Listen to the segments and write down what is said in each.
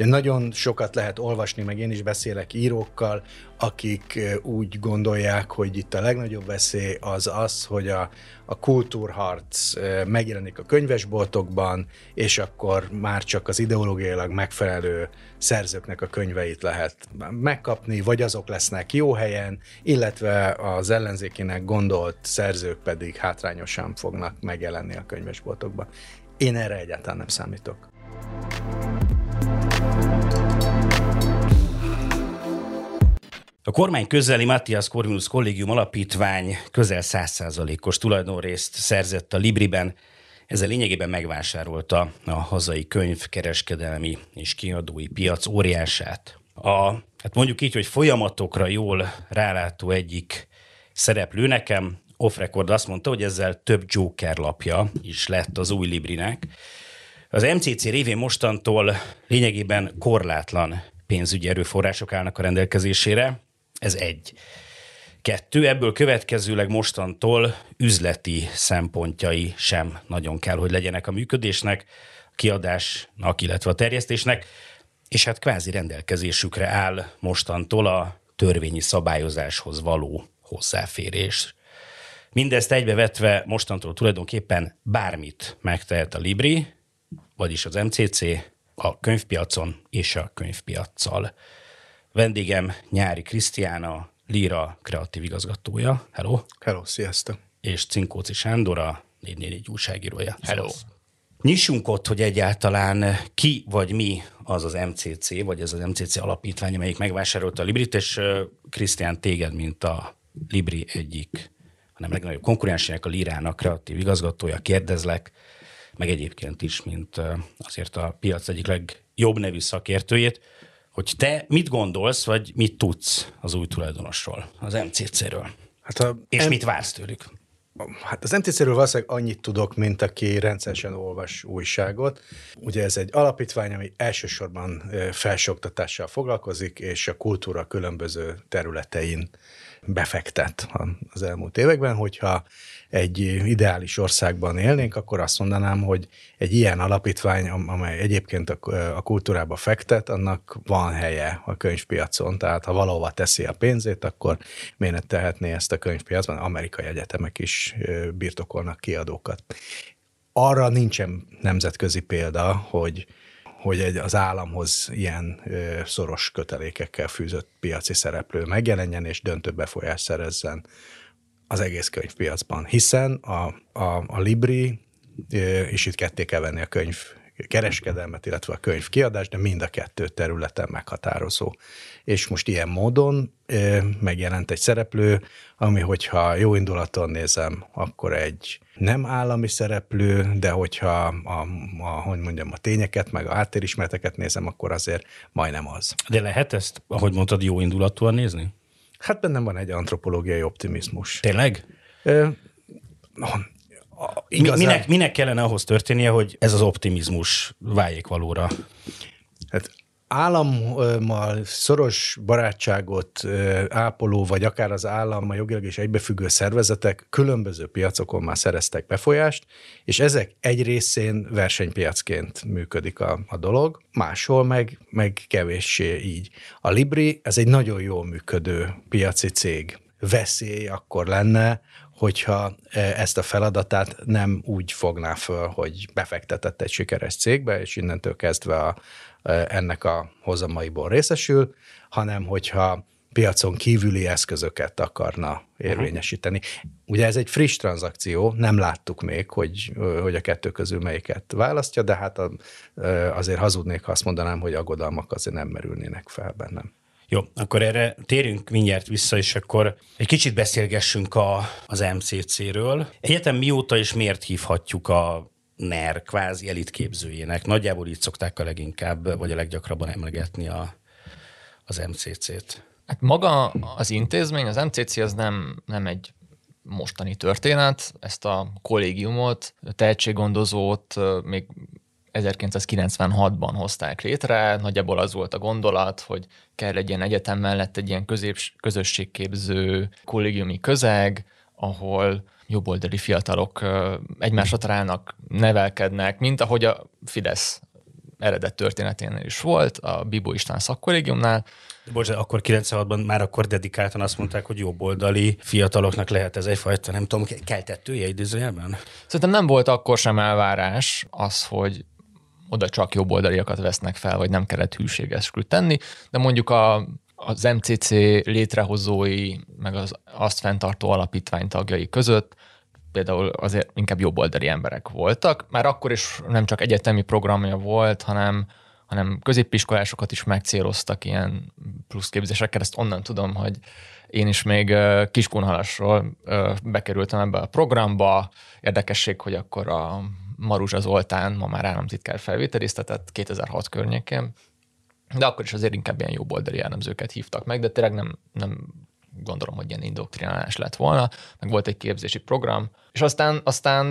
Ugye nagyon sokat lehet olvasni, meg én is beszélek írókkal, akik úgy gondolják, hogy itt a legnagyobb veszély az az, hogy a, a kultúrharc megjelenik a könyvesboltokban, és akkor már csak az ideológiailag megfelelő szerzőknek a könyveit lehet megkapni, vagy azok lesznek jó helyen, illetve az ellenzékének gondolt szerzők pedig hátrányosan fognak megjelenni a könyvesboltokban. Én erre egyáltalán nem számítok. A kormány közeli Matthias Corvinus Kollégium Alapítvány közel 100%-os tulajdonrészt szerzett a Libriben, ezzel lényegében megvásárolta a hazai könyvkereskedelmi és kiadói piac óriását. A, hát mondjuk így, hogy folyamatokra jól rálátó egyik szereplő nekem, off record azt mondta, hogy ezzel több Joker lapja is lett az új Librinek. Az MCC révén mostantól lényegében korlátlan pénzügyi erőforrások állnak a rendelkezésére, ez egy. Kettő, ebből következőleg mostantól üzleti szempontjai sem nagyon kell, hogy legyenek a működésnek, a kiadásnak, illetve a terjesztésnek, és hát kvázi rendelkezésükre áll mostantól a törvényi szabályozáshoz való hozzáférés. Mindezt egybevetve mostantól tulajdonképpen bármit megtehet a Libri, vagyis az MCC, a könyvpiacon és a könyvpiaccal. Vendégem Nyári Krisztiána, Lira kreatív igazgatója. Hello. Hello, sziasztok. És Cinkóci Sándor, a 444 újságírója. Hello. Nyissunk ott, hogy egyáltalán ki vagy mi az az MCC, vagy ez az MCC alapítvány, amelyik megvásárolta a Librit, és Krisztián téged, mint a Libri egyik, hanem legnagyobb konkurensének, a Lirának kreatív igazgatója, kérdezlek, meg egyébként is, mint azért a piac egyik legjobb nevű szakértőjét, hogy te mit gondolsz, vagy mit tudsz az új tulajdonosról, az MCC-ről, hát a és M- mit vársz tőlük? Hát az MCC-ről valószínűleg annyit tudok, mint aki rendszeresen olvas újságot. Ugye ez egy alapítvány, ami elsősorban felsőoktatással foglalkozik, és a kultúra különböző területein befektet az elmúlt években, hogyha egy ideális országban élnénk, akkor azt mondanám, hogy egy ilyen alapítvány, amely egyébként a kultúrába fektet, annak van helye a könyvpiacon, tehát ha valahova teszi a pénzét, akkor miért ne tehetné ezt a könyvpiacban? Amerikai egyetemek is birtokolnak kiadókat. Arra nincsen nemzetközi példa, hogy hogy egy, az államhoz ilyen ö, szoros kötelékekkel fűzött piaci szereplő megjelenjen és döntő befolyást szerezzen az egész könyvpiacban, hiszen a, a, a Libri, és itt ketté kell venni a könyv kereskedelmet, illetve a könyv kiadás, de mind a kettő területen meghatározó. És most ilyen módon megjelent egy szereplő, ami hogyha jó indulaton nézem, akkor egy nem állami szereplő, de hogyha a, a, hogy mondjam, a tényeket, meg a háttérismereteket nézem, akkor azért majdnem az. De lehet ezt, ahogy mondtad, jó indulatúan nézni? Hát bennem van egy antropológiai optimizmus. Tényleg? Ö, igazán... minek, minek kellene ahhoz történnie, hogy ez az optimizmus váljék valóra? Hát állammal szoros barátságot ápoló, vagy akár az állam, a jogilag is egybefüggő szervezetek különböző piacokon már szereztek befolyást, és ezek egy részén versenypiacként működik a, a dolog, máshol meg, meg kevéssé így. A Libri, ez egy nagyon jól működő piaci cég. Veszély akkor lenne, hogyha ezt a feladatát nem úgy fogná föl, hogy befektetett egy sikeres cégbe, és innentől kezdve a, ennek a hozamaiból részesül, hanem hogyha piacon kívüli eszközöket akarna érvényesíteni. Ugye ez egy friss tranzakció, nem láttuk még, hogy, hogy a kettő közül melyiket választja, de hát azért hazudnék, ha azt mondanám, hogy aggodalmak azért nem merülnének fel bennem. Jó, akkor erre térünk mindjárt vissza, és akkor egy kicsit beszélgessünk a, az MCC-ről. Egyetem mióta és miért hívhatjuk a NER kvázi elitképzőjének. Nagyjából így szokták a leginkább, vagy a leggyakrabban emlegetni a, az MCC-t. Hát maga az intézmény, az MCC az nem, nem egy mostani történet, ezt a kollégiumot, tehetséggondozót még 1996-ban hozták létre, nagyjából az volt a gondolat, hogy kell egy ilyen egyetem mellett egy ilyen közép, közösségképző kollégiumi közeg, ahol jobboldali fiatalok egymásra találnak, nevelkednek, mint ahogy a Fidesz eredet történeténél is volt, a Bibó István szakkollégiumnál. Bocsánat, akkor 96-ban már akkor dedikáltan azt mondták, hogy jobboldali fiataloknak lehet ez egyfajta, nem tudom, keltettője időzőjelben? Szerintem nem volt akkor sem elvárás az, hogy oda csak jobboldaliakat vesznek fel, vagy nem kellett hűséges tenni, de mondjuk a, az MCC létrehozói, meg az azt fenntartó alapítvány tagjai között például azért inkább jobboldali emberek voltak. Már akkor is nem csak egyetemi programja volt, hanem, hanem középiskolásokat is megcéloztak ilyen pluszképzésekkel. Ezt onnan tudom, hogy én is még Kiskunhalasról bekerültem ebbe a programba. Érdekesség, hogy akkor a Maruzsa Zoltán, ma már államtitkár felvételiztetett 2006 környékén, de akkor is azért inkább ilyen jobboldali jellemzőket hívtak meg, de tényleg nem, nem gondolom, hogy ilyen indoktrinálás lett volna, meg volt egy képzési program, és aztán, aztán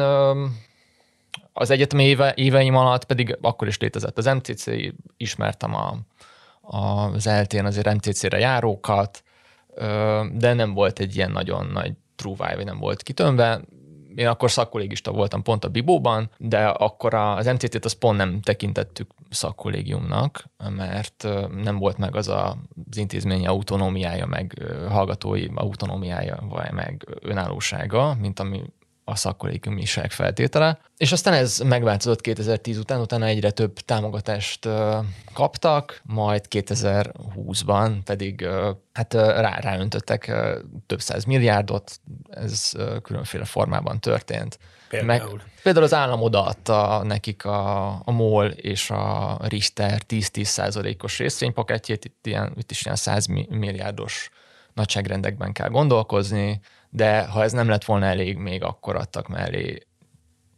az egyetemi éve, éveim alatt pedig akkor is létezett az MCC, ismertem a, az eltén azért MCC-re járókat, de nem volt egy ilyen nagyon nagy trúváj, vagy nem volt kitömve én akkor szakkollégista voltam pont a Bibóban, de akkor az MCT-t azt pont nem tekintettük szakkollégiumnak, mert nem volt meg az a, az intézményi autonómiája, meg hallgatói autonómiája, vagy meg önállósága, mint ami a szakkollégiumiság feltétele. És aztán ez megváltozott 2010 után, utána egyre több támogatást kaptak, majd 2020-ban pedig hát rá, ráöntöttek több száz milliárdot, ez különféle formában történt. Például? Meg, például az állam odaadta nekik a, a MOL és a Richter 10-10 százalékos részvénypaketjét, itt, ilyen, itt is ilyen 100 milliárdos nagyságrendekben kell gondolkozni, de ha ez nem lett volna elég, még akkor adtak mellé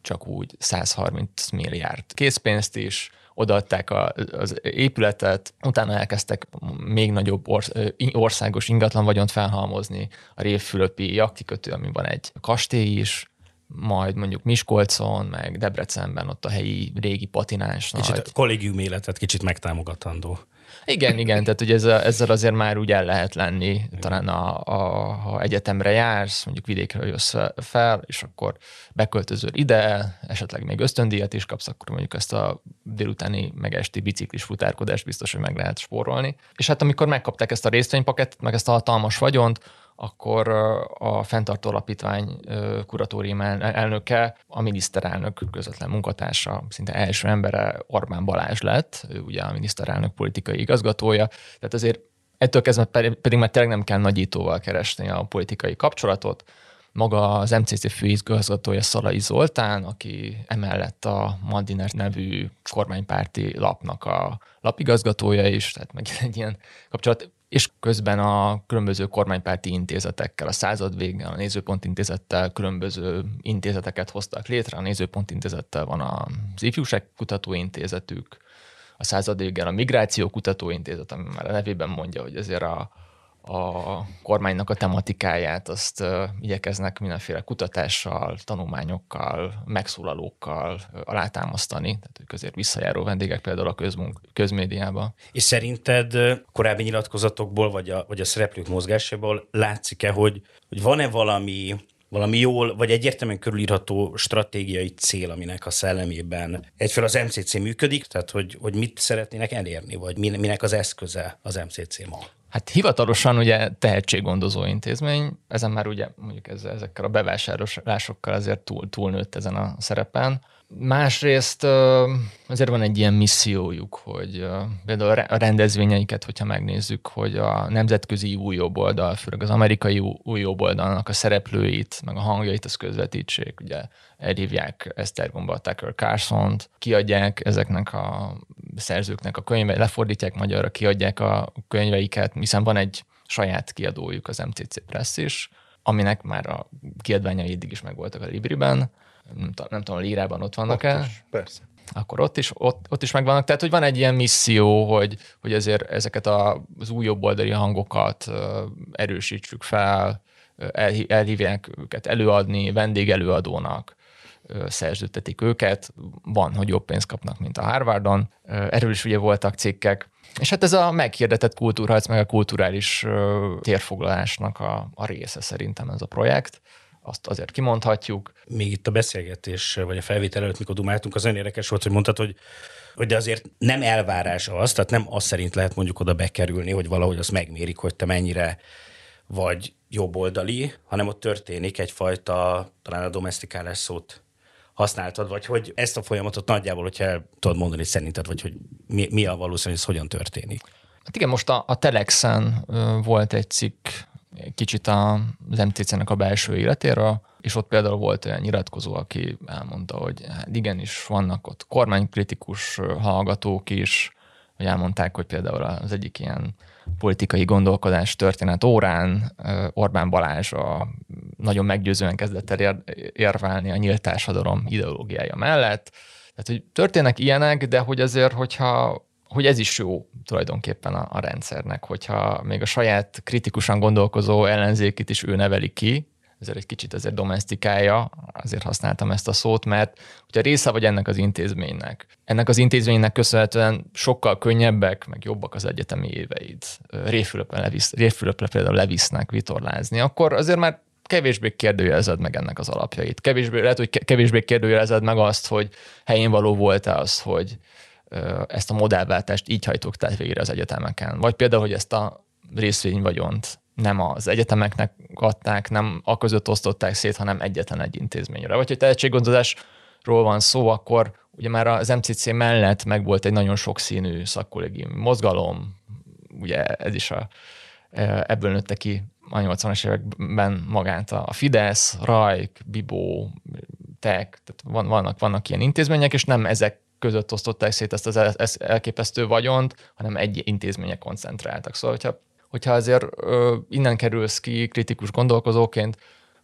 csak úgy 130 milliárd készpénzt is, odaadták a, az épületet, utána elkezdtek még nagyobb orsz, országos ingatlan vagyont felhalmozni, a Révfülöpi jaktikötő, ami van egy kastély is, majd mondjuk Miskolcon, meg Debrecenben ott a helyi régi patinás. Kicsit nagy. kollégium életet kicsit megtámogatandó. Igen, igen, tehát ugye ezzel, ezzel azért már úgy el lehet lenni, talán a, a, ha egyetemre jársz, mondjuk vidékre jössz fel, és akkor beköltözöl ide, esetleg még ösztöndíjat is kapsz, akkor mondjuk ezt a délutáni meg esti biciklis futárkodást biztos, hogy meg lehet spórolni. És hát amikor megkapták ezt a részvénypakettet, meg ezt a hatalmas vagyont, akkor a fenntartó alapítvány kuratórium elnöke, a miniszterelnök közvetlen munkatársa, szinte első embere Orbán Balázs lett, ő ugye a miniszterelnök politikai igazgatója, tehát azért ettől kezdve pedig már tényleg nem kell nagyítóval keresni a politikai kapcsolatot, maga az MCC főigazgatója Szalai Zoltán, aki emellett a Mandiner nevű kormánypárti lapnak a lapigazgatója is, tehát meg egy ilyen kapcsolat és közben a különböző kormánypárti intézetekkel, a század végén a Nézőpont Intézettel különböző intézeteket hoztak létre. A Nézőpont Intézettel van az Ifjúság Kutatóintézetük, a század végén a Migráció Kutatóintézet, ami már a nevében mondja, hogy ezért a, a kormánynak a tematikáját, azt igyekeznek mindenféle kutatással, tanulmányokkal, megszólalókkal alátámasztani, tehát ők azért visszajáró vendégek például a közmunk, közmédiában. És szerinted korábbi nyilatkozatokból, vagy a, vagy a szereplők mozgásából látszik-e, hogy, hogy van-e valami valami jól, vagy egyértelműen körülírható stratégiai cél, aminek a szellemében egyfelől az MCC működik, tehát hogy, hogy mit szeretnének elérni, vagy minek az eszköze az MCC ma? Hát hivatalosan ugye tehetséggondozó intézmény, ezen már ugye mondjuk ezzel, ezekkel a bevásárlásokkal azért túl, túlnőtt ezen a szerepen. Másrészt azért van egy ilyen missziójuk, hogy például a rendezvényeiket, hogyha megnézzük, hogy a nemzetközi új oldal, főleg az amerikai új oldalnak a szereplőit, meg a hangjait az közvetítsék. Ugye elhívják Esztergomba Tucker carlson kiadják ezeknek a szerzőknek a könyveit, lefordítják magyarra, kiadják a könyveiket, hiszen van egy saját kiadójuk, az MCC Press is, aminek már a kiadványai eddig is megvoltak a Libriben, nem, nem tudom, a Lírában ott vannak-e? persze. Akkor ott is, ott, ott is megvannak. Tehát, hogy van egy ilyen misszió, hogy, hogy ezért ezeket a, az új jobboldali hangokat erősítsük fel, elhívják őket előadni, vendégelőadónak, szerződtetik őket. Van, hogy jobb pénzt kapnak, mint a Harvardon. Erről is ugye voltak cikkek. És hát ez a meghirdetett kultúrharc, meg a kulturális térfoglalásnak a, a része szerintem ez a projekt azt azért kimondhatjuk. Még itt a beszélgetés, vagy a felvétel előtt, mikor dumáltunk, az érdekes volt, hogy mondtad, hogy hogy de azért nem elvárás az, tehát nem az szerint lehet mondjuk oda bekerülni, hogy valahogy azt megmérik, hogy te mennyire vagy jobboldali, hanem ott történik egyfajta, talán a domestikálás szót használtad, vagy hogy ezt a folyamatot nagyjából, hogyha el tudod mondani szerinted, vagy hogy mi, mi a valószínű, hogy ez hogyan történik? Hát igen, most a, a Telexen volt egy cikk kicsit az MTC-nek a belső életéről, és ott például volt olyan nyilatkozó, aki elmondta, hogy hát igenis vannak ott kormánykritikus hallgatók is, hogy elmondták, hogy például az egyik ilyen politikai gondolkodás történet órán Orbán Balázs a nagyon meggyőzően kezdett el érvelni a nyílt társadalom ideológiája mellett. Tehát, hogy történnek ilyenek, de hogy azért, hogyha hogy ez is jó tulajdonképpen a, a rendszernek, hogyha még a saját kritikusan gondolkozó ellenzékit is ő neveli ki, ezért egy kicsit ezért domestikálja, azért használtam ezt a szót, mert hogyha része vagy ennek az intézménynek, ennek az intézménynek köszönhetően sokkal könnyebbek, meg jobbak az egyetemi éveid, Réfülöpre, levisz, Réfülöpre például levisznek vitorlázni, akkor azért már kevésbé kérdőjelezed meg ennek az alapjait. Kevésbé, lehet, hogy kevésbé kérdőjelezed meg azt, hogy helyén való volt-e az, hogy ezt a modellváltást így hajtották végre az egyetemeken. Vagy például, hogy ezt a részvényvagyont nem az egyetemeknek adták, nem a között osztották szét, hanem egyetlen egy intézményre. Vagy hogy tehetséggondozásról van szó, akkor ugye már az MCC mellett meg volt egy nagyon sokszínű szakkollégium mozgalom, ugye ez is a, ebből nőtte ki a 80-as években magát a Fidesz, Rajk, Bibó, TEK, tehát van, vannak, vannak ilyen intézmények, és nem ezek között osztották szét ezt az elképesztő vagyont, hanem egy intézménye koncentráltak. Szóval, hogyha hogyha azért ö, innen kerülsz ki kritikus gondolkozóként,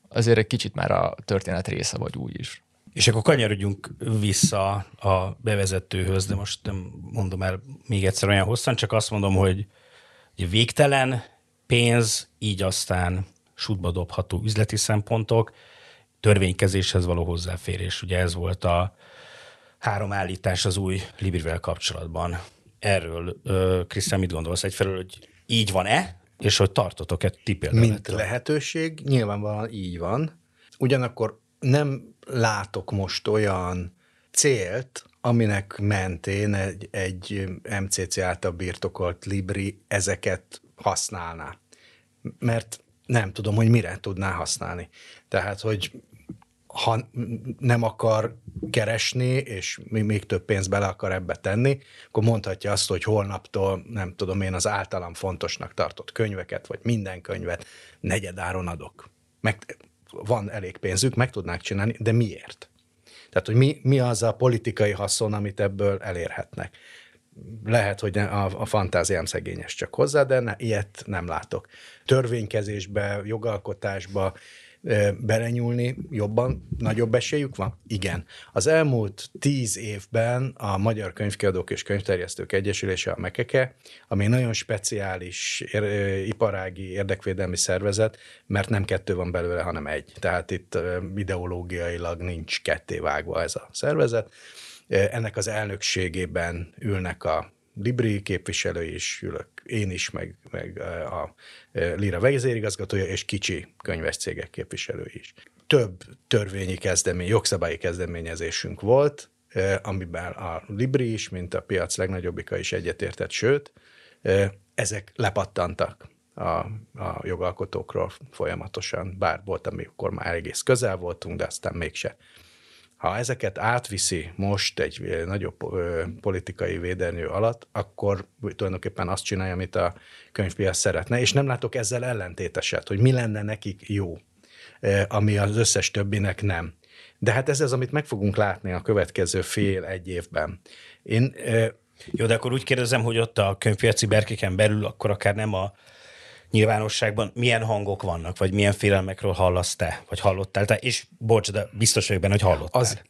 azért egy kicsit már a történet része vagy úgy is. És akkor kanyarodjunk vissza a bevezetőhöz, de most nem mondom el még egyszer olyan hosszan, csak azt mondom, hogy végtelen pénz, így aztán sútba dobható üzleti szempontok, törvénykezéshez való hozzáférés. Ugye ez volt a három állítás az új Librivel kapcsolatban. Erről, Krisztián, mit gondolsz? Egyfelől, hogy így van-e, és hogy tartotok-e ti például? Mint lehetőség, nyilvánvalóan így van. Ugyanakkor nem látok most olyan célt, aminek mentén egy, egy MCC által birtokolt Libri ezeket használná. Mert nem tudom, hogy mire tudná használni. Tehát, hogy ha nem akar keresni, és még több pénzt bele akar ebbe tenni, akkor mondhatja azt, hogy holnaptól, nem tudom én, az általam fontosnak tartott könyveket, vagy minden könyvet negyedáron adok. Meg van elég pénzük, meg tudnák csinálni, de miért? Tehát, hogy mi, mi az a politikai haszon, amit ebből elérhetnek. Lehet, hogy a, a fantáziám szegényes csak hozzá, de ne, ilyet nem látok. Törvénykezésbe, jogalkotásba, belenyúlni jobban, nagyobb esélyük van? Igen. Az elmúlt tíz évben a Magyar Könyvkiadók és Könyvterjesztők Egyesülése, a MEKEKE, ami nagyon speciális iparági érdekvédelmi szervezet, mert nem kettő van belőle, hanem egy. Tehát itt ideológiailag nincs ketté vágva ez a szervezet. Ennek az elnökségében ülnek a Libri képviselő is, ülök én is, meg, meg a Lira vezérigazgatója, és kicsi könyves cégek képviselő is. Több törvényi kezdemény, jogszabályi kezdeményezésünk volt, amiben a Libri is, mint a piac legnagyobbika is egyetértett, sőt, ezek lepattantak a, a jogalkotókról folyamatosan, bár volt, amikor már egész közel voltunk, de aztán mégse. Ha ezeket átviszi most egy nagyobb politikai védelmű alatt, akkor tulajdonképpen azt csinálja, amit a könyvpiac szeretne, és nem látok ezzel ellentéteset, hogy mi lenne nekik jó, ami az összes többinek nem. De hát ez az, amit meg fogunk látni a következő fél-egy évben. Én jó, de akkor úgy kérdezem, hogy ott a könyvpiaci berkéken belül akkor akár nem a nyilvánosságban milyen hangok vannak, vagy milyen félelmekről hallasz te, vagy hallottál te, és bocs, de biztos vagyok benne, hogy hallottál. Az,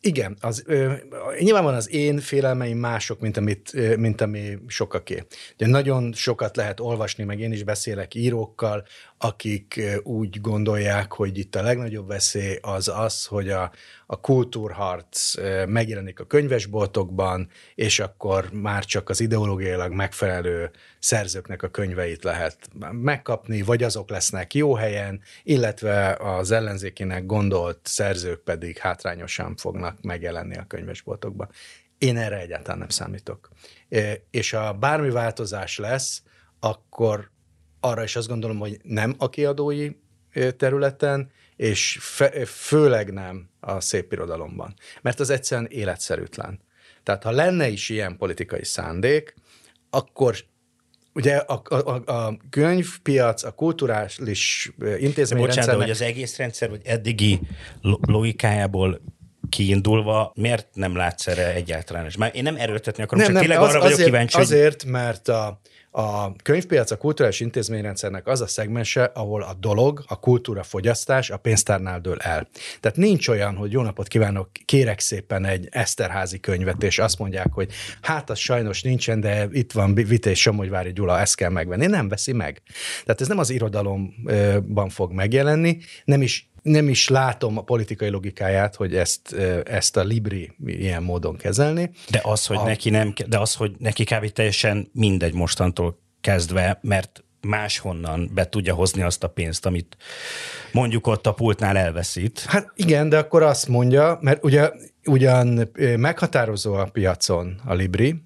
igen, az, ö, nyilvánvalóan az én félelmeim mások, mint, amit, mint ami sokaké. Ugye nagyon sokat lehet olvasni, meg én is beszélek írókkal, akik úgy gondolják, hogy itt a legnagyobb veszély az az, hogy a, a kultúrharc megjelenik a könyvesboltokban, és akkor már csak az ideológiailag megfelelő szerzőknek a könyveit lehet megkapni, vagy azok lesznek jó helyen, illetve az ellenzékének gondolt szerzők pedig hátrányosan fognak megjelenni a könyvesboltokban. Én erre egyáltalán nem számítok. És ha bármi változás lesz, akkor arra is azt gondolom, hogy nem a kiadói területen, és fe, főleg nem a szép irodalomban. Mert az egyszerűen életszerűtlen. Tehát ha lenne is ilyen politikai szándék, akkor ugye a, a, a könyvpiac, a kulturális intézményrendszer... Bocsánat, hogy az egész rendszer, hogy eddigi logikájából kiindulva, miért nem látsz erre egyáltalán? És már én nem erőltetni akarom, nem, csak nem, tényleg az, arra vagyok azért, kíváncsi, Azért, mert a, a könyvpiac a kulturális intézményrendszernek az a szegmense, ahol a dolog, a kultúra fogyasztás a pénztárnál dől el. Tehát nincs olyan, hogy jó napot kívánok, kérek szépen egy Eszterházi könyvet, és azt mondják, hogy hát az sajnos nincsen, de itt van Vitéz Somogyvári Gyula, ezt kell megvenni. Nem veszi meg. Tehát ez nem az irodalomban fog megjelenni, nem is nem is látom a politikai logikáját, hogy ezt, ezt a Libri ilyen módon kezelni. De az, hogy a... neki nem, de az, hogy neki kb. teljesen mindegy mostantól kezdve, mert máshonnan be tudja hozni azt a pénzt, amit mondjuk ott a pultnál elveszít. Hát igen, de akkor azt mondja, mert ugye, ugyan meghatározó a piacon a Libri,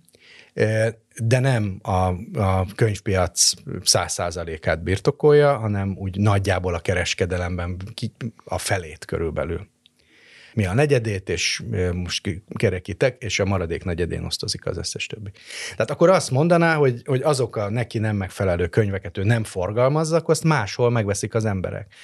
de nem a, a könyvpiac száz százalékát birtokolja, hanem úgy nagyjából a kereskedelemben a felét körülbelül. Mi a negyedét, és most kerekítek, és a maradék negyedén osztozik az összes többi. Tehát akkor azt mondaná, hogy, hogy azok a neki nem megfelelő könyveket ő nem forgalmazza, akkor azt máshol megveszik az emberek.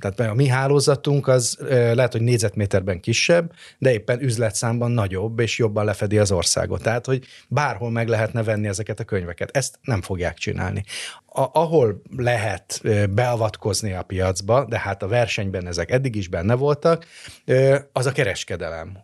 Tehát a mi hálózatunk az lehet, hogy négyzetméterben kisebb, de éppen üzletszámban nagyobb, és jobban lefedi az országot. Tehát, hogy bárhol meg lehetne venni ezeket a könyveket. Ezt nem fogják csinálni. A, ahol lehet beavatkozni a piacba, de hát a versenyben ezek eddig is benne voltak, az a kereskedelem.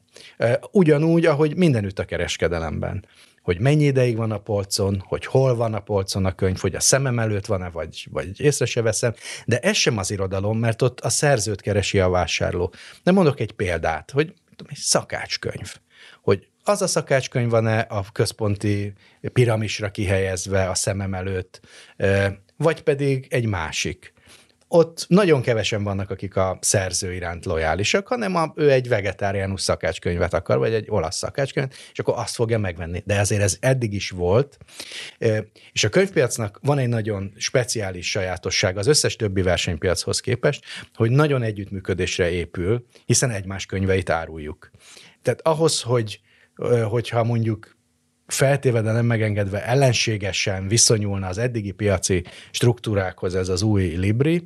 Ugyanúgy, ahogy mindenütt a kereskedelemben hogy mennyi ideig van a polcon, hogy hol van a polcon a könyv, hogy a szemem előtt van-e, vagy, vagy észre se veszem, de ez sem az irodalom, mert ott a szerzőt keresi a vásárló. De mondok egy példát, hogy egy szakácskönyv, hogy az a szakácskönyv van-e a központi piramisra kihelyezve a szemem előtt, vagy pedig egy másik ott nagyon kevesen vannak, akik a szerző iránt lojálisak, hanem a, ő egy vegetáriánus szakácskönyvet akar, vagy egy olasz szakácskönyvet, és akkor azt fogja megvenni. De azért ez eddig is volt. És a könyvpiacnak van egy nagyon speciális sajátosság az összes többi versenypiachoz képest, hogy nagyon együttműködésre épül, hiszen egymás könyveit áruljuk. Tehát ahhoz, hogy hogyha mondjuk feltéve, de nem megengedve ellenségesen viszonyulna az eddigi piaci struktúrákhoz ez az új Libri,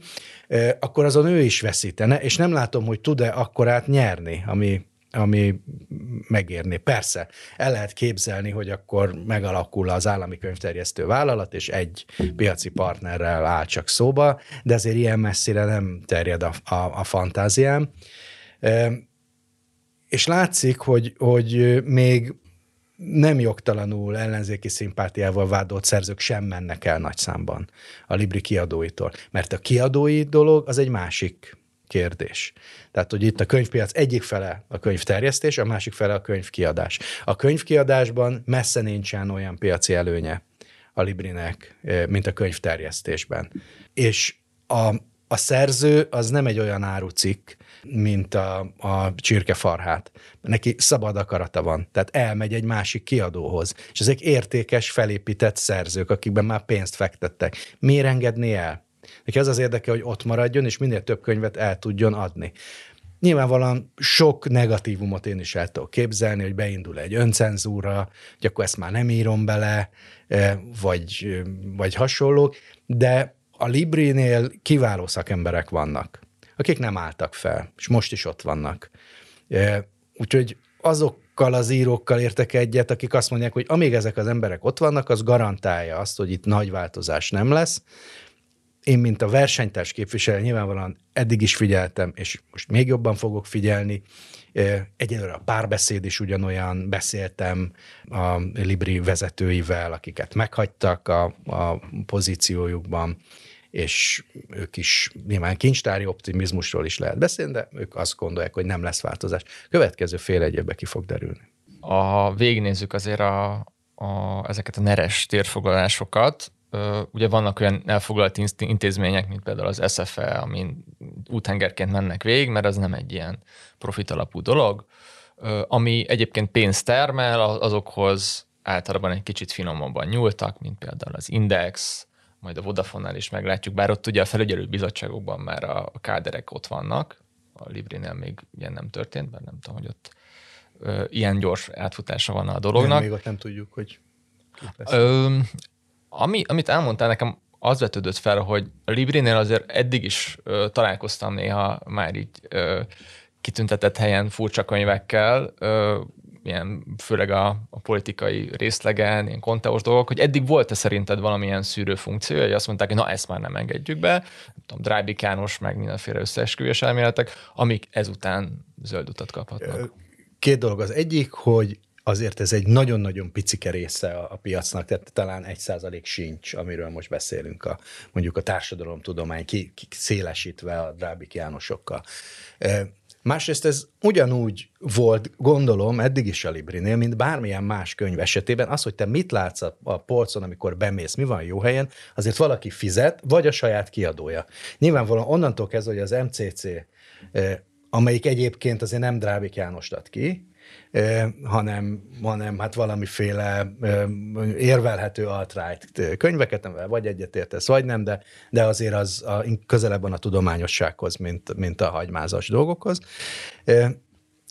akkor azon ő is veszítene, és nem látom, hogy tud-e akkorát nyerni, ami, ami megérni. Persze, el lehet képzelni, hogy akkor megalakul az állami könyvterjesztő vállalat, és egy piaci partnerrel áll csak szóba, de azért ilyen messzire nem terjed a, a, a fantáziám. És látszik, hogy, hogy még nem jogtalanul ellenzéki szimpátiával vádolt szerzők sem mennek el nagy számban a Libri kiadóitól. Mert a kiadói dolog az egy másik kérdés. Tehát, hogy itt a könyvpiac egyik fele a könyvterjesztés, a másik fele a könyvkiadás. A könyvkiadásban messze nincsen olyan piaci előnye a Librinek, eh, mint a könyvterjesztésben. És a, a szerző az nem egy olyan árucikk, mint a, a csirkefarhát. Neki szabad akarata van, tehát elmegy egy másik kiadóhoz, és ezek értékes, felépített szerzők, akikben már pénzt fektettek. Miért engedni el? Neki az az érdeke, hogy ott maradjon, és minél több könyvet el tudjon adni. Nyilvánvalóan sok negatívumot én is el tudok képzelni, hogy beindul egy öncenzúra, hogy akkor ezt már nem írom bele, eh, vagy, vagy hasonlók, de a Librinél kiváló szakemberek vannak akik nem álltak fel, és most is ott vannak. Úgyhogy azokkal az írókkal értek egyet, akik azt mondják, hogy amíg ezek az emberek ott vannak, az garantálja azt, hogy itt nagy változás nem lesz. Én, mint a versenytárs képviselő, nyilvánvalóan eddig is figyeltem, és most még jobban fogok figyelni. Egyelőre a párbeszéd is ugyanolyan, beszéltem a Libri vezetőivel, akiket meghagytak a, a pozíciójukban, és ők is nyilván kincstári optimizmusról is lehet beszélni, de ők azt gondolják, hogy nem lesz változás. Következő fél egy évben ki fog derülni. Ha végignézzük azért a, a, ezeket a neres térfoglalásokat, ugye vannak olyan elfoglalt intézmények, mint például az SFE, amin úthengerként mennek végig, mert az nem egy ilyen profit alapú dolog, ami egyébként pénzt termel, azokhoz általában egy kicsit finomabban nyúltak, mint például az Index, majd a Vodafone-nál is meglátjuk, bár ott ugye a felügyelő bizottságokban már a káderek ott vannak, a Librinél még ilyen nem történt, mert nem tudom, hogy ott ö, ilyen gyors átfutása van a dolognak. Nem, még ott nem tudjuk, hogy Ö, ami, amit elmondtál nekem, az vetődött fel, hogy a Librinél azért eddig is ö, találkoztam néha már így ö, kitüntetett helyen furcsa könyvekkel, ö, ilyen, főleg a, a politikai részlegen, ilyen konteós dolgok, hogy eddig volt-e szerinted valamilyen szűrő funkció, hogy azt mondták, hogy na ezt már nem engedjük be, nem tudom, Drábik János, meg mindenféle összeesküvés elméletek, amik ezután zöld utat kaphatnak. Két dolog. Az egyik, hogy azért ez egy nagyon-nagyon picike része a, a piacnak, tehát talán egy százalék sincs, amiről most beszélünk, a, mondjuk a társadalomtudomány ki, ki szélesítve a Drábik Jánosokkal. Másrészt ez ugyanúgy volt, gondolom, eddig is a Librinél, mint bármilyen más könyv esetében. Az, hogy te mit látsz a, a polcon, amikor bemész, mi van jó helyen, azért valaki fizet, vagy a saját kiadója. Nyilvánvalóan onnantól kezdve, hogy az MCC, amelyik egyébként azért nem Drábik Jánost ad ki, hanem, hanem hát valamiféle érvelhető alt-right könyveket, vagy egyetértesz, vagy nem, de, de azért az a, közelebb van a tudományossághoz, mint, mint a hagymázas dolgokhoz.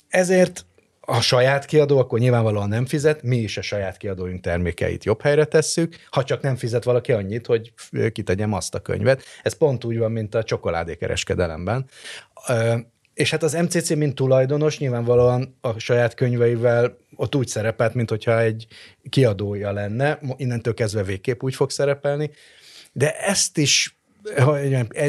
Ezért a saját kiadó, akkor nyilvánvalóan nem fizet, mi is a saját kiadóink termékeit jobb helyre tesszük, ha csak nem fizet valaki annyit, hogy kitegyem azt a könyvet. Ez pont úgy van, mint a csokoládékereskedelemben. És hát az MCC, mint tulajdonos, nyilvánvalóan a saját könyveivel ott úgy szerepelt, mint hogyha egy kiadója lenne, innentől kezdve végképp úgy fog szerepelni, de ezt is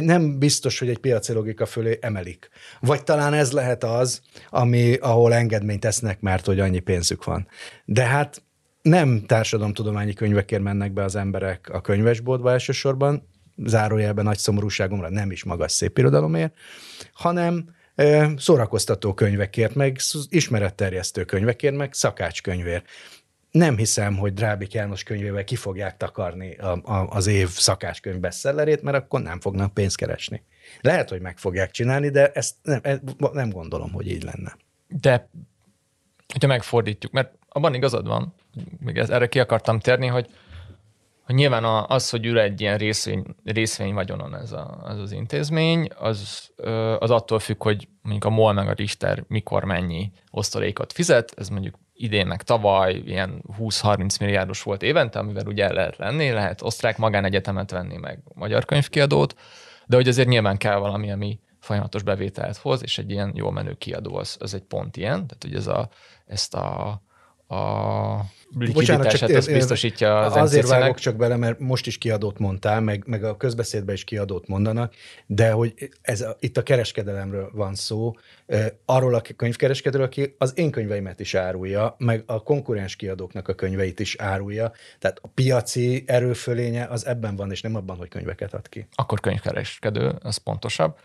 nem biztos, hogy egy piaci logika fölé emelik. Vagy talán ez lehet az, ami, ahol engedményt tesznek, mert hogy annyi pénzük van. De hát nem társadalomtudományi könyvekért mennek be az emberek a könyvesboltba elsősorban, zárójelben nagy szomorúságomra nem is magas szép irodalomért, hanem szórakoztató könyvekért, meg ismeretterjesztő könyvekért, meg szakácskönyvért. Nem hiszem, hogy Drábik János könyvével ki fogják takarni a, a, az év szakácskönyv bestsellerét, mert akkor nem fognak pénzt keresni. Lehet, hogy meg fogják csinálni, de ezt nem, e, nem gondolom, hogy így lenne. De, hogyha megfordítjuk, mert abban igazad van, még erre ki akartam térni, hogy hogy nyilván az, hogy ül egy ilyen részvény, részvény vagyonon ez a, az, az intézmény, az, az attól függ, hogy mondjuk a MOL meg a Richter mikor mennyi osztalékot fizet, ez mondjuk idén meg tavaly ilyen 20-30 milliárdos volt évente, amivel ugye el lehet lenni, lehet osztrák magánegyetemet venni, meg magyar könyvkiadót, de hogy azért nyilván kell valami, ami folyamatos bevételt hoz, és egy ilyen jól menő kiadó az, az egy pont ilyen, tehát hogy ez a, ezt a a likviditását azt biztosítja az Azért vágok csak bele, mert most is kiadót mondtál, meg, meg a közbeszédben is kiadót mondanak, de hogy ez a, itt a kereskedelemről van szó, arról a könyvkereskedőről, aki az én könyveimet is árulja, meg a konkurens kiadóknak a könyveit is árulja, tehát a piaci erőfölénye az ebben van, és nem abban, hogy könyveket ad ki. Akkor könyvkereskedő, az pontosabb.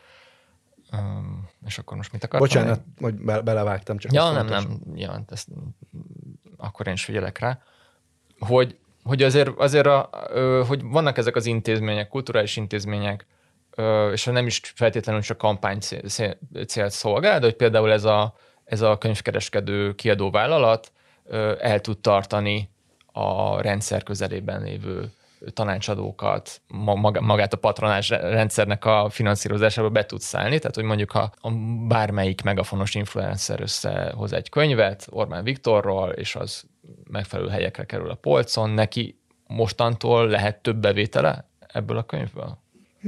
Um, és akkor most mit akartam? Bocsánat, hogy be- belevágtam. Csak ja, nem, fontos. nem. Ja, ezt, akkor én is figyelek rá. Hogy, hogy azért, azért a, hogy vannak ezek az intézmények, kulturális intézmények, és nem is feltétlenül csak kampány célt szolgál, de hogy például ez a, ez a könyvkereskedő kiadóvállalat el tud tartani a rendszer közelében lévő tanácsadókat, magát a patronás rendszernek a finanszírozásába be tudsz szállni, tehát hogy mondjuk ha bármelyik megafonos influencer összehoz egy könyvet Orbán Viktorról, és az megfelelő helyekre kerül a polcon, neki mostantól lehet több bevétele ebből a könyvből?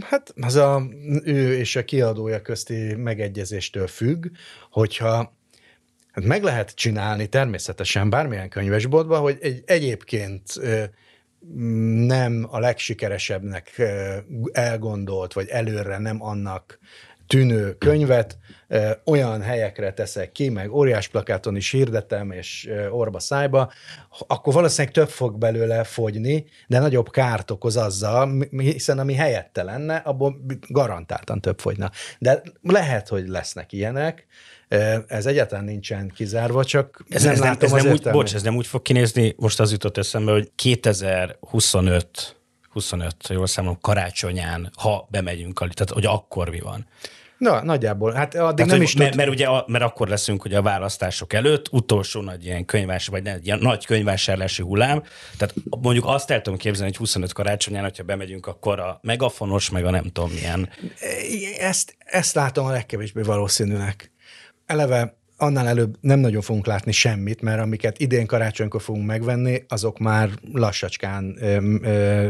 Hát az a ő és a kiadója közti megegyezéstől függ, hogyha hát meg lehet csinálni természetesen bármilyen könyvesboltban, hogy egy egyébként nem a legsikeresebbnek elgondolt, vagy előre nem annak tűnő könyvet olyan helyekre teszek ki, meg óriás plakáton is hirdetem, és orba szájba, akkor valószínűleg több fog belőle fogyni, de nagyobb kárt okoz azzal, hiszen ami helyette lenne, abból garantáltan több fogyna. De lehet, hogy lesznek ilyenek, ez egyáltalán nincsen kizárva, csak ez nem, ez látom nem, ez nem úgy, bocs, ez nem úgy fog kinézni, most az jutott eszembe, hogy 2025 25, jól számolom, karácsonyán, ha bemegyünk, tehát hogy akkor mi van. Na, nagyjából. Hát addig Tehát, nem is mert, mert, ugye a, mert akkor leszünk hogy a választások előtt, utolsó nagy ilyen könyvás, vagy egy ilyen nagy könyvásárlási hullám. Tehát mondjuk azt el tudom képzelni, hogy 25 karácsonyán, hogyha bemegyünk, akkor a megafonos, meg a nem tudom milyen. Ezt, ezt látom a legkevésbé valószínűnek. Eleve annál előbb nem nagyon fogunk látni semmit, mert amiket idén karácsonykor fogunk megvenni, azok már lassacskán ö, ö,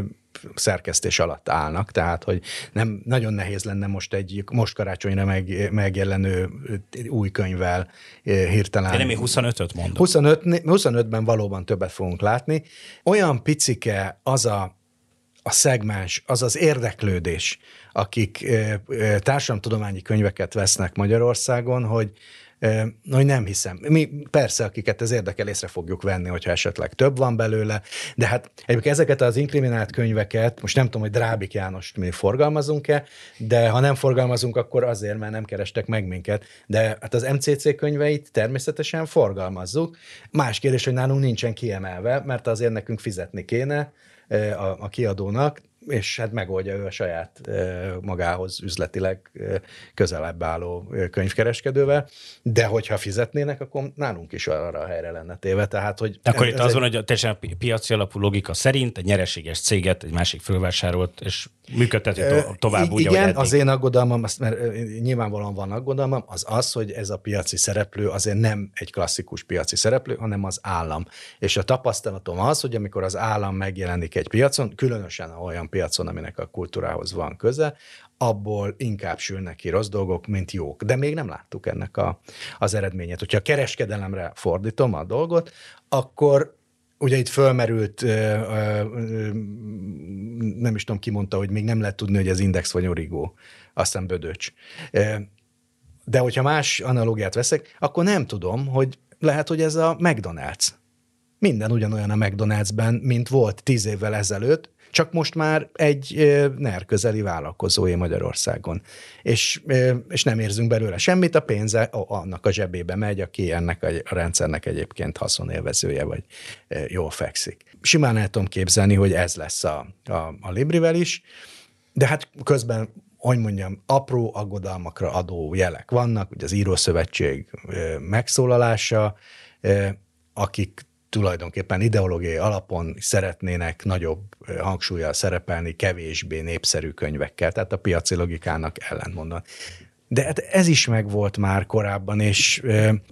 szerkesztés alatt állnak, tehát hogy nem nagyon nehéz lenne most egy most karácsonyra meg, megjelenő új könyvvel hirtelen. Én nem én 25-öt mondom. 25, 25-ben valóban többet fogunk látni. Olyan picike az a a szegmens, az az érdeklődés, akik társadalomtudományi könyveket vesznek Magyarországon, hogy hogy nem hiszem. Mi persze, akiket ez érdekel, észre fogjuk venni, hogyha esetleg több van belőle, de hát egyébként ezeket az inkriminált könyveket, most nem tudom, hogy Drábik Jánost mi forgalmazunk-e, de ha nem forgalmazunk, akkor azért, mert nem kerestek meg minket. De hát az MCC könyveit természetesen forgalmazzuk. Más kérdés, hogy nálunk nincsen kiemelve, mert azért nekünk fizetni kéne a, a kiadónak, és hát megoldja ő a saját magához üzletileg közelebb álló könyvkereskedővel, de hogyha fizetnének, akkor nálunk is arra a helyre lenne téve. Tehát, hogy akkor itt az egy... van, hogy teljesen a piaci alapú logika szerint egy nyereséges céget egy másik fölvásárolt, és működteti to- tovább úgy, Igen, az én aggodalmam, azt, mert nyilvánvalóan van aggodalmam, az az, hogy ez a piaci szereplő azért nem egy klasszikus piaci szereplő, hanem az állam. És a tapasztalatom az, hogy amikor az állam megjelenik egy piacon, különösen olyan piacon, aminek a kultúrához van köze, abból inkább sülnek ki rossz dolgok, mint jók. De még nem láttuk ennek a, az eredményét. Hogyha a kereskedelemre fordítom a dolgot, akkor ugye itt fölmerült, nem is tudom, ki mondta, hogy még nem lehet tudni, hogy az Index vagy Origo, aztán Bödöcs. De hogyha más analógiát veszek, akkor nem tudom, hogy lehet, hogy ez a McDonald's. Minden ugyanolyan a McDonald'sben, mint volt tíz évvel ezelőtt, csak most már egy NER közeli vállalkozói Magyarországon. És, és nem érzünk belőle semmit, a pénze annak a zsebébe megy, aki ennek a rendszernek egyébként haszonélvezője, vagy jól fekszik. Simán el tudom képzelni, hogy ez lesz a, a, a Librivel is, de hát közben hogy mondjam, apró aggodalmakra adó jelek vannak, ugye az Írószövetség megszólalása, akik tulajdonképpen ideológiai alapon szeretnének nagyobb hangsúlyjal szerepelni kevésbé népszerű könyvekkel, tehát a piaci logikának ellentmondan. De hát ez is megvolt már korábban, és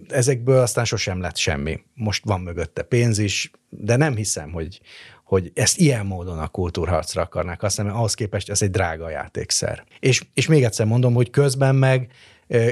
ezekből aztán sosem lett semmi. Most van mögötte pénz is, de nem hiszem, hogy, hogy ezt ilyen módon a kultúrharcra akarnák használni, mert ahhoz képest ez egy drága játékszer. És, és még egyszer mondom, hogy közben meg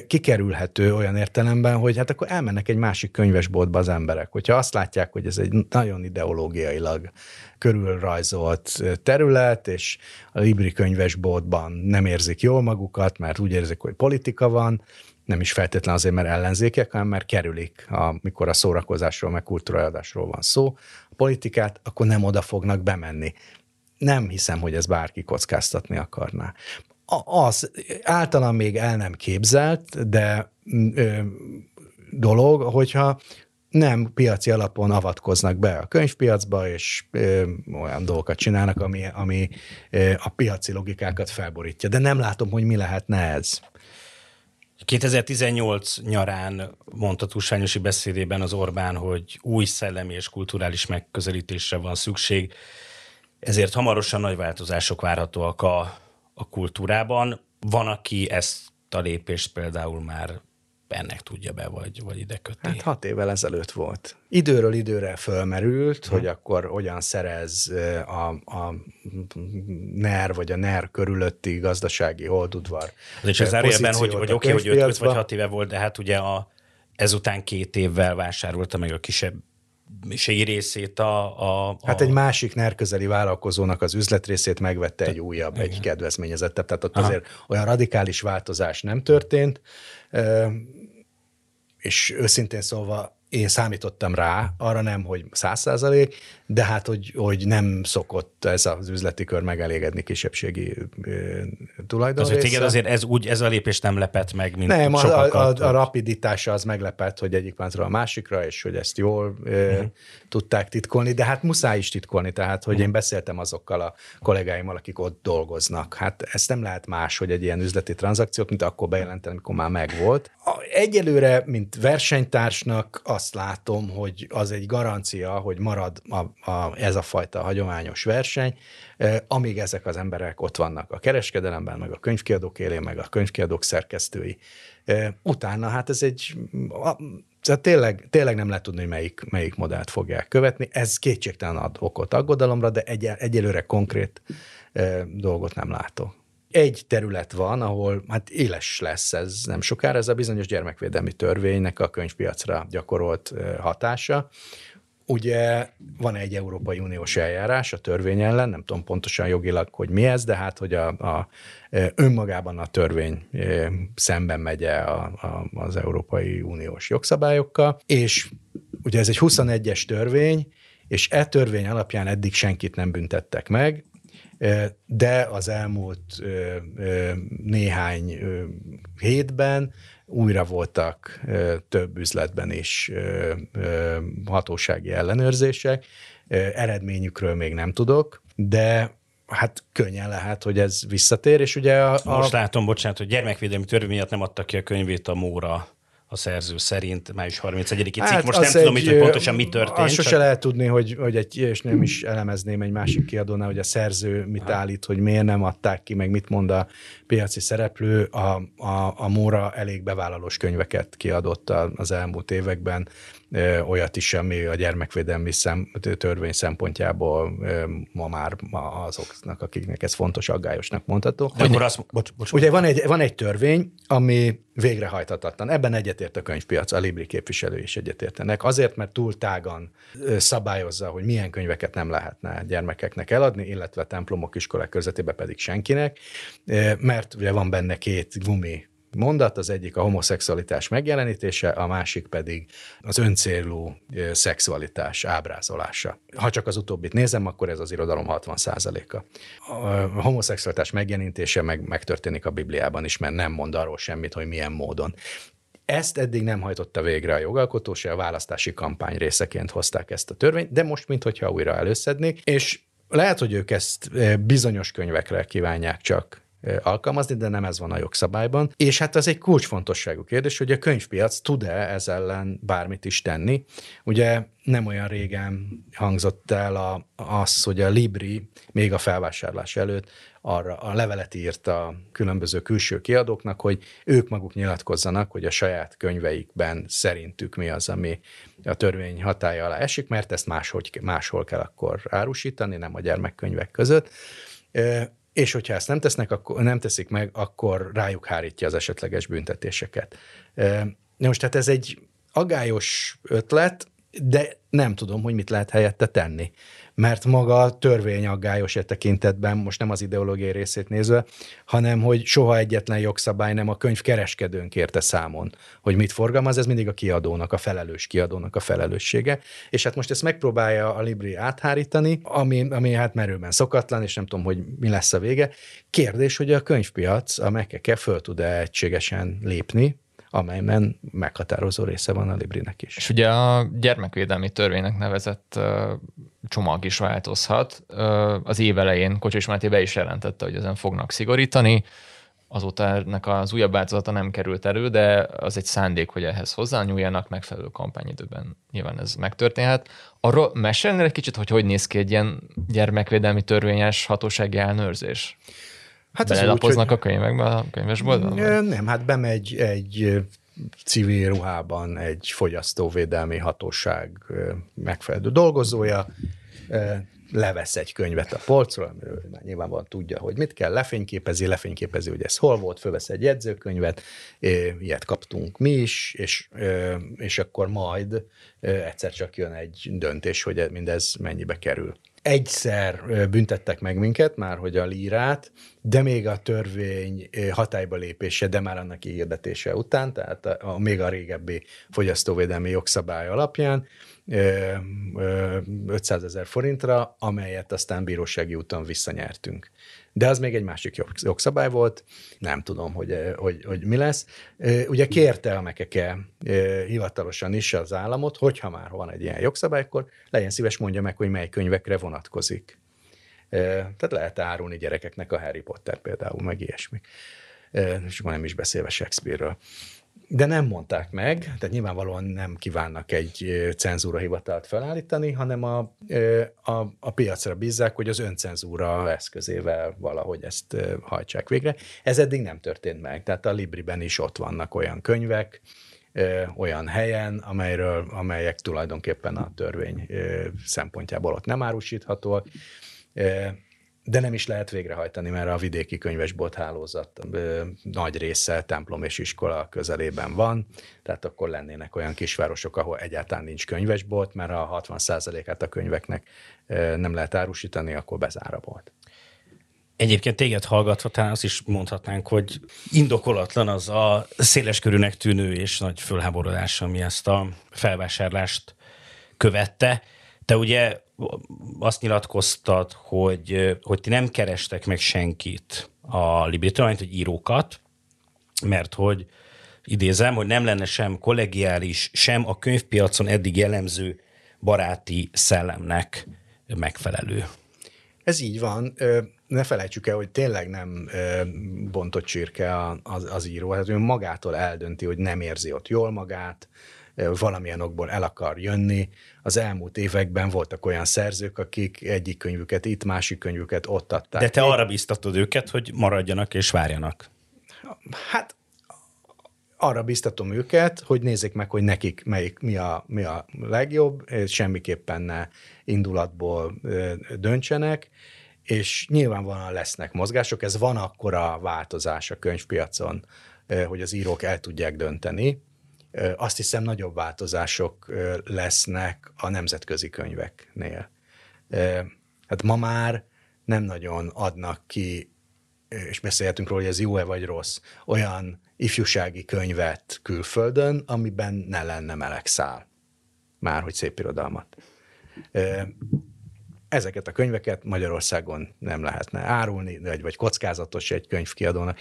kikerülhető olyan értelemben, hogy hát akkor elmennek egy másik könyvesboltba az emberek. Hogyha azt látják, hogy ez egy nagyon ideológiailag körülrajzolt terület, és a Libri könyvesboltban nem érzik jól magukat, mert úgy érzik, hogy politika van, nem is feltétlen azért, mert ellenzékek, hanem mert kerülik, amikor a szórakozásról, meg kultúraadásról van szó, a politikát, akkor nem oda fognak bemenni. Nem hiszem, hogy ez bárki kockáztatni akarná az általán még el nem képzelt, de ö, dolog, hogyha nem piaci alapon avatkoznak be a könyvpiacba, és ö, olyan dolgokat csinálnak, ami, ami ö, a piaci logikákat felborítja. De nem látom, hogy mi lehetne ez. 2018 nyarán mondta túlsányosi beszédében az Orbán, hogy új szellemi és kulturális megközelítésre van szükség, ezért hamarosan nagy változások várhatóak a a kultúrában. Van, aki ezt a lépést például már ennek tudja be, vagy, vagy ide köti. Hát hat évvel ezelőtt volt. Időről időre fölmerült, hmm. hogy akkor hogyan szerez a, a NER vagy a NER körülötti gazdasági holdudvar. És ez ebben, hogy, hogy oké, okay, hogy 5 vagy 6 éve volt, de hát ugye a, ezután két évvel vásárolta meg a kisebb részét a, a, a... Hát egy másik NER közeli vállalkozónak az üzletrészét megvette egy újabb, Igen. egy kedvezményezettebb. Tehát ott Aha. azért olyan radikális változás nem történt, és őszintén szólva én számítottam rá, arra nem, hogy száz százalék, de hát, hogy, hogy nem szokott ez az üzleti kör megelégedni kisebbségi tulajdonrészre. Azért téged azért ez, úgy, ez a lépés nem lepett meg, mint Nem, a, a, a, a rapiditása az meglepett, hogy egyik páncról a másikra, és hogy ezt jól uh-huh. tudták titkolni, de hát muszáj is titkolni, tehát, hogy uh-huh. én beszéltem azokkal a kollégáimmal, akik ott dolgoznak. Hát ezt nem lehet más, hogy egy ilyen üzleti tranzakciót, mint akkor bejelenteni, amikor már megvolt. Egyelőre, mint versenytársnak azt látom, hogy az egy garancia, hogy marad a, a, ez a fajta hagyományos verseny, amíg ezek az emberek ott vannak a kereskedelemben, meg a könyvkiadók élén, meg a könyvkiadók szerkesztői. Utána hát ez egy, tehát tényleg, tényleg nem lehet tudni, hogy melyik, melyik modellt fogják követni. Ez kétségtelen ad okot aggodalomra, de egy, egyelőre konkrét dolgot nem látok egy terület van, ahol hát éles lesz ez nem sokára, ez a bizonyos gyermekvédelmi törvénynek a könyvpiacra gyakorolt hatása. Ugye van egy Európai Uniós eljárás a törvény ellen, nem tudom pontosan jogilag, hogy mi ez, de hát, hogy a, a önmagában a törvény szemben megy a, a, az Európai Uniós jogszabályokkal, és ugye ez egy 21-es törvény, és e törvény alapján eddig senkit nem büntettek meg, de az elmúlt néhány hétben újra voltak több üzletben is hatósági ellenőrzések. Eredményükről még nem tudok, de hát könnyen lehet, hogy ez visszatér, és ugye a... Most látom, bocsánat, hogy gyermekvédelmi törvény miatt nem adtak ki a könyvét a Móra a szerző szerint május 31-i cikk. Hát Most nem tudom, egy, hogy pontosan mi történt. Azt sose csak... lehet tudni, hogy, hogy egy, és nem is elemezném egy másik kiadónál, hogy a szerző mit ha. állít, hogy miért nem adták ki, meg mit mond a piaci szereplő. A, a, a Móra elég bevállalós könyveket kiadott az elmúlt években, olyat is, ami a gyermekvédelmi szem, törvény szempontjából ma már azoknak, akiknek ez fontos, aggályosnak mondható. De akkor azt, bocs, bocs, ugye van egy, van egy törvény, ami végrehajthatatlan. Ebben egyetért a könyvpiac, a Libri képviselő is egyetértenek. Azért, mert túl tágan szabályozza, hogy milyen könyveket nem lehetne gyermekeknek eladni, illetve templomok, iskolák közvetében pedig senkinek, mert ugye van benne két gumi mondat, az egyik a homoszexualitás megjelenítése, a másik pedig az öncélú szexualitás ábrázolása. Ha csak az utóbbit nézem, akkor ez az irodalom 60%-a. A homoszexualitás megjelenítése meg, megtörténik a Bibliában is, mert nem mond arról semmit, hogy milyen módon. Ezt eddig nem hajtotta végre a jogalkotó, se a választási kampány részeként hozták ezt a törvényt, de most, mintha újra előszednék, és lehet, hogy ők ezt bizonyos könyvekre kívánják csak alkalmazni, de nem ez van a jogszabályban. És hát az egy kulcsfontosságú kérdés, hogy a könyvpiac tud-e ez ellen bármit is tenni. Ugye nem olyan régen hangzott el a, az, hogy a Libri még a felvásárlás előtt arra a levelet írt a különböző külső kiadóknak, hogy ők maguk nyilatkozzanak, hogy a saját könyveikben szerintük mi az, ami a törvény hatája alá esik, mert ezt máshogy, máshol kell akkor árusítani, nem a gyermekkönyvek között és hogyha ezt nem tesznek, akkor nem teszik meg, akkor rájuk hárítja az esetleges büntetéseket. Most tehát ez egy agályos ötlet, de nem tudom, hogy mit lehet helyette tenni mert maga a törvény aggályos e tekintetben, most nem az ideológiai részét nézve, hanem hogy soha egyetlen jogszabály nem a könyv kereskedőn kérte számon, hogy mit forgalmaz, ez mindig a kiadónak, a felelős kiadónak a felelőssége. És hát most ezt megpróbálja a Libri áthárítani, ami, ami hát merőben szokatlan, és nem tudom, hogy mi lesz a vége. Kérdés, hogy a könyvpiac, a Mekeke föl tud-e egységesen lépni, amelyben meghatározó része van a Librinek is. És ugye a gyermekvédelmi törvénynek nevezett csomag is változhat. Az év elején Kocsis Máté be is jelentette, hogy ezen fognak szigorítani. Azóta ennek az újabb változata nem került elő, de az egy szándék, hogy ehhez hozzányúljanak, megfelelő kampányidőben nyilván ez megtörténhet. Arról mesélnél egy kicsit, hogy hogy néz ki egy ilyen gyermekvédelmi törvényes hatósági ellenőrzés? Hát Belelapoznak úgy, hogy... a könyvekbe a könyvesboltban? Nem, hát bemegy egy civil ruhában egy fogyasztóvédelmi hatóság megfelelő dolgozója, levesz egy könyvet a polcról, amiről már nyilvánvalóan tudja, hogy mit kell, lefényképezi, lefényképezi, hogy ez hol volt, fölvesz egy jegyzőkönyvet, ilyet kaptunk mi is, és, és akkor majd egyszer csak jön egy döntés, hogy mindez mennyibe kerül. Egyszer büntettek meg minket, már hogy a lírát, de még a törvény hatályba lépése, de már annak hirdetése után, tehát a, a még a régebbi fogyasztóvédelmi jogszabály alapján 500 ezer forintra, amelyet aztán bírósági úton visszanyertünk. De az még egy másik jogszabály volt, nem tudom, hogy, hogy, hogy mi lesz. Ugye kérte a Mekeke hivatalosan is az államot, hogyha már van egy ilyen jogszabály, akkor legyen szíves mondja meg, hogy mely könyvekre vonatkozik. Tehát lehet árulni gyerekeknek a Harry Potter például, meg ilyesmi. És akkor nem is beszélve Shakespeare-ről. De nem mondták meg, tehát nyilvánvalóan nem kívánnak egy cenzúra hivatalt felállítani, hanem a, a, a piacra bízzák, hogy az öncenzúra eszközével valahogy ezt hajtsák végre. Ez eddig nem történt meg, tehát a Libriben is ott vannak olyan könyvek, olyan helyen, amelyről, amelyek tulajdonképpen a törvény szempontjából ott nem árusíthatóak de nem is lehet végrehajtani, mert a vidéki könyvesbolt hálózat nagy része templom és iskola közelében van, tehát akkor lennének olyan kisvárosok, ahol egyáltalán nincs könyvesbolt, mert a 60%-át a könyveknek nem lehet árusítani, akkor bezár a bolt. Egyébként téged hallgatva talán azt is mondhatnánk, hogy indokolatlan az a széleskörűnek tűnő és nagy fölháborodás, ami ezt a felvásárlást követte. Te ugye azt nyilatkoztad, hogy, hogy ti nem kerestek meg senkit a Libritől, hogy írókat, mert hogy idézem, hogy nem lenne sem kollegiális, sem a könyvpiacon eddig jellemző baráti szellemnek megfelelő. Ez így van. Ne felejtsük el, hogy tényleg nem bontott csirke az, az író. Hát ő magától eldönti, hogy nem érzi ott jól magát, valamilyen okból el akar jönni. Az elmúlt években voltak olyan szerzők, akik egyik könyvüket itt, másik könyvüket ott adták. De te arra biztatod őket, hogy maradjanak és várjanak. Hát arra biztatom őket, hogy nézzék meg, hogy nekik melyik, mi, a, mi a legjobb, és semmiképpen ne indulatból döntsenek, és nyilvánvalóan lesznek mozgások, ez van akkora változás a könyvpiacon, hogy az írók el tudják dönteni, azt hiszem nagyobb változások lesznek a nemzetközi könyveknél. Hát ma már nem nagyon adnak ki, és beszélhetünk róla, hogy ez jó-e vagy rossz, olyan ifjúsági könyvet külföldön, amiben ne lenne meleg szál. Már hogy szép irodalmat. Ezeket a könyveket Magyarországon nem lehetne árulni, vagy, vagy kockázatos egy könyvkiadónak.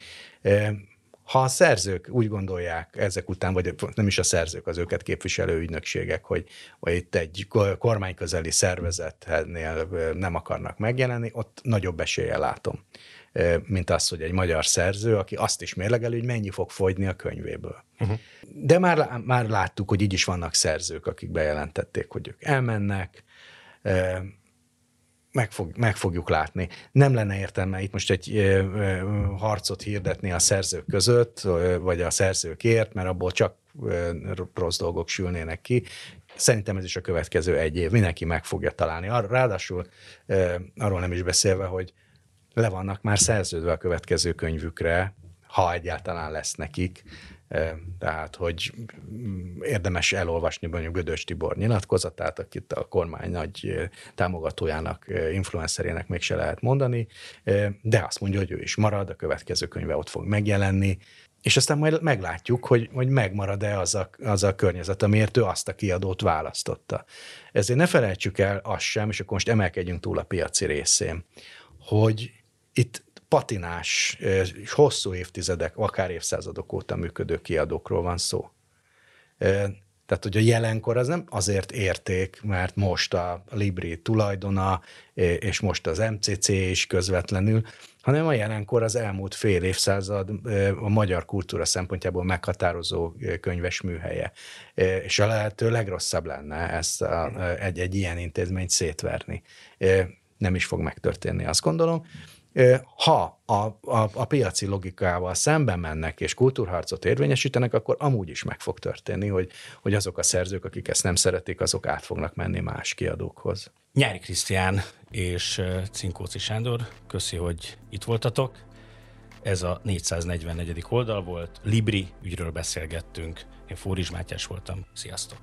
Ha a szerzők úgy gondolják ezek után, vagy nem is a szerzők, az őket képviselő ügynökségek, hogy, hogy itt egy kormányközeli szervezetnél nem akarnak megjelenni, ott nagyobb eséllyel látom, mint az, hogy egy magyar szerző, aki azt is mérlegeli, hogy mennyi fog fogyni a könyvéből. Uh-huh. De már, már láttuk, hogy így is vannak szerzők, akik bejelentették, hogy ők elmennek, meg, fog, meg fogjuk látni. Nem lenne értelme itt most egy ö, ö, harcot hirdetni a szerzők között, ö, vagy a szerzőkért, mert abból csak ö, rossz dolgok sülnének ki. Szerintem ez is a következő egy év. Mindenki meg fogja találni. Ar, ráadásul ö, arról nem is beszélve, hogy le vannak már szerződve a következő könyvükre, ha egyáltalán lesz nekik, tehát hogy érdemes elolvasni mondjuk Gödös Tibor nyilatkozatát, akit a kormány nagy támogatójának, influencerének még se lehet mondani, de azt mondja, hogy ő is marad, a következő könyve ott fog megjelenni, és aztán majd meglátjuk, hogy, hogy megmarad-e az a, az a környezet, amiért ő azt a kiadót választotta. Ezért ne felejtsük el azt sem, és akkor most emelkedjünk túl a piaci részén, hogy itt patinás, és hosszú évtizedek, akár évszázadok óta működő kiadókról van szó. Tehát, hogy a jelenkor az nem azért érték, mert most a Libri tulajdona, és most az MCC is közvetlenül, hanem a jelenkor az elmúlt fél évszázad a magyar kultúra szempontjából meghatározó könyves műhelye. És a lehető legrosszabb lenne ezt a, egy, egy ilyen intézményt szétverni. Nem is fog megtörténni, azt gondolom ha a, a, a piaci logikával szemben mennek és kultúrharcot érvényesítenek, akkor amúgy is meg fog történni, hogy, hogy azok a szerzők, akik ezt nem szeretik, azok át fognak menni más kiadókhoz. Nyári Krisztián és Cinkóci Sándor, köszi, hogy itt voltatok. Ez a 444. oldal volt. Libri ügyről beszélgettünk. Én Fóris Mátyás voltam. Sziasztok!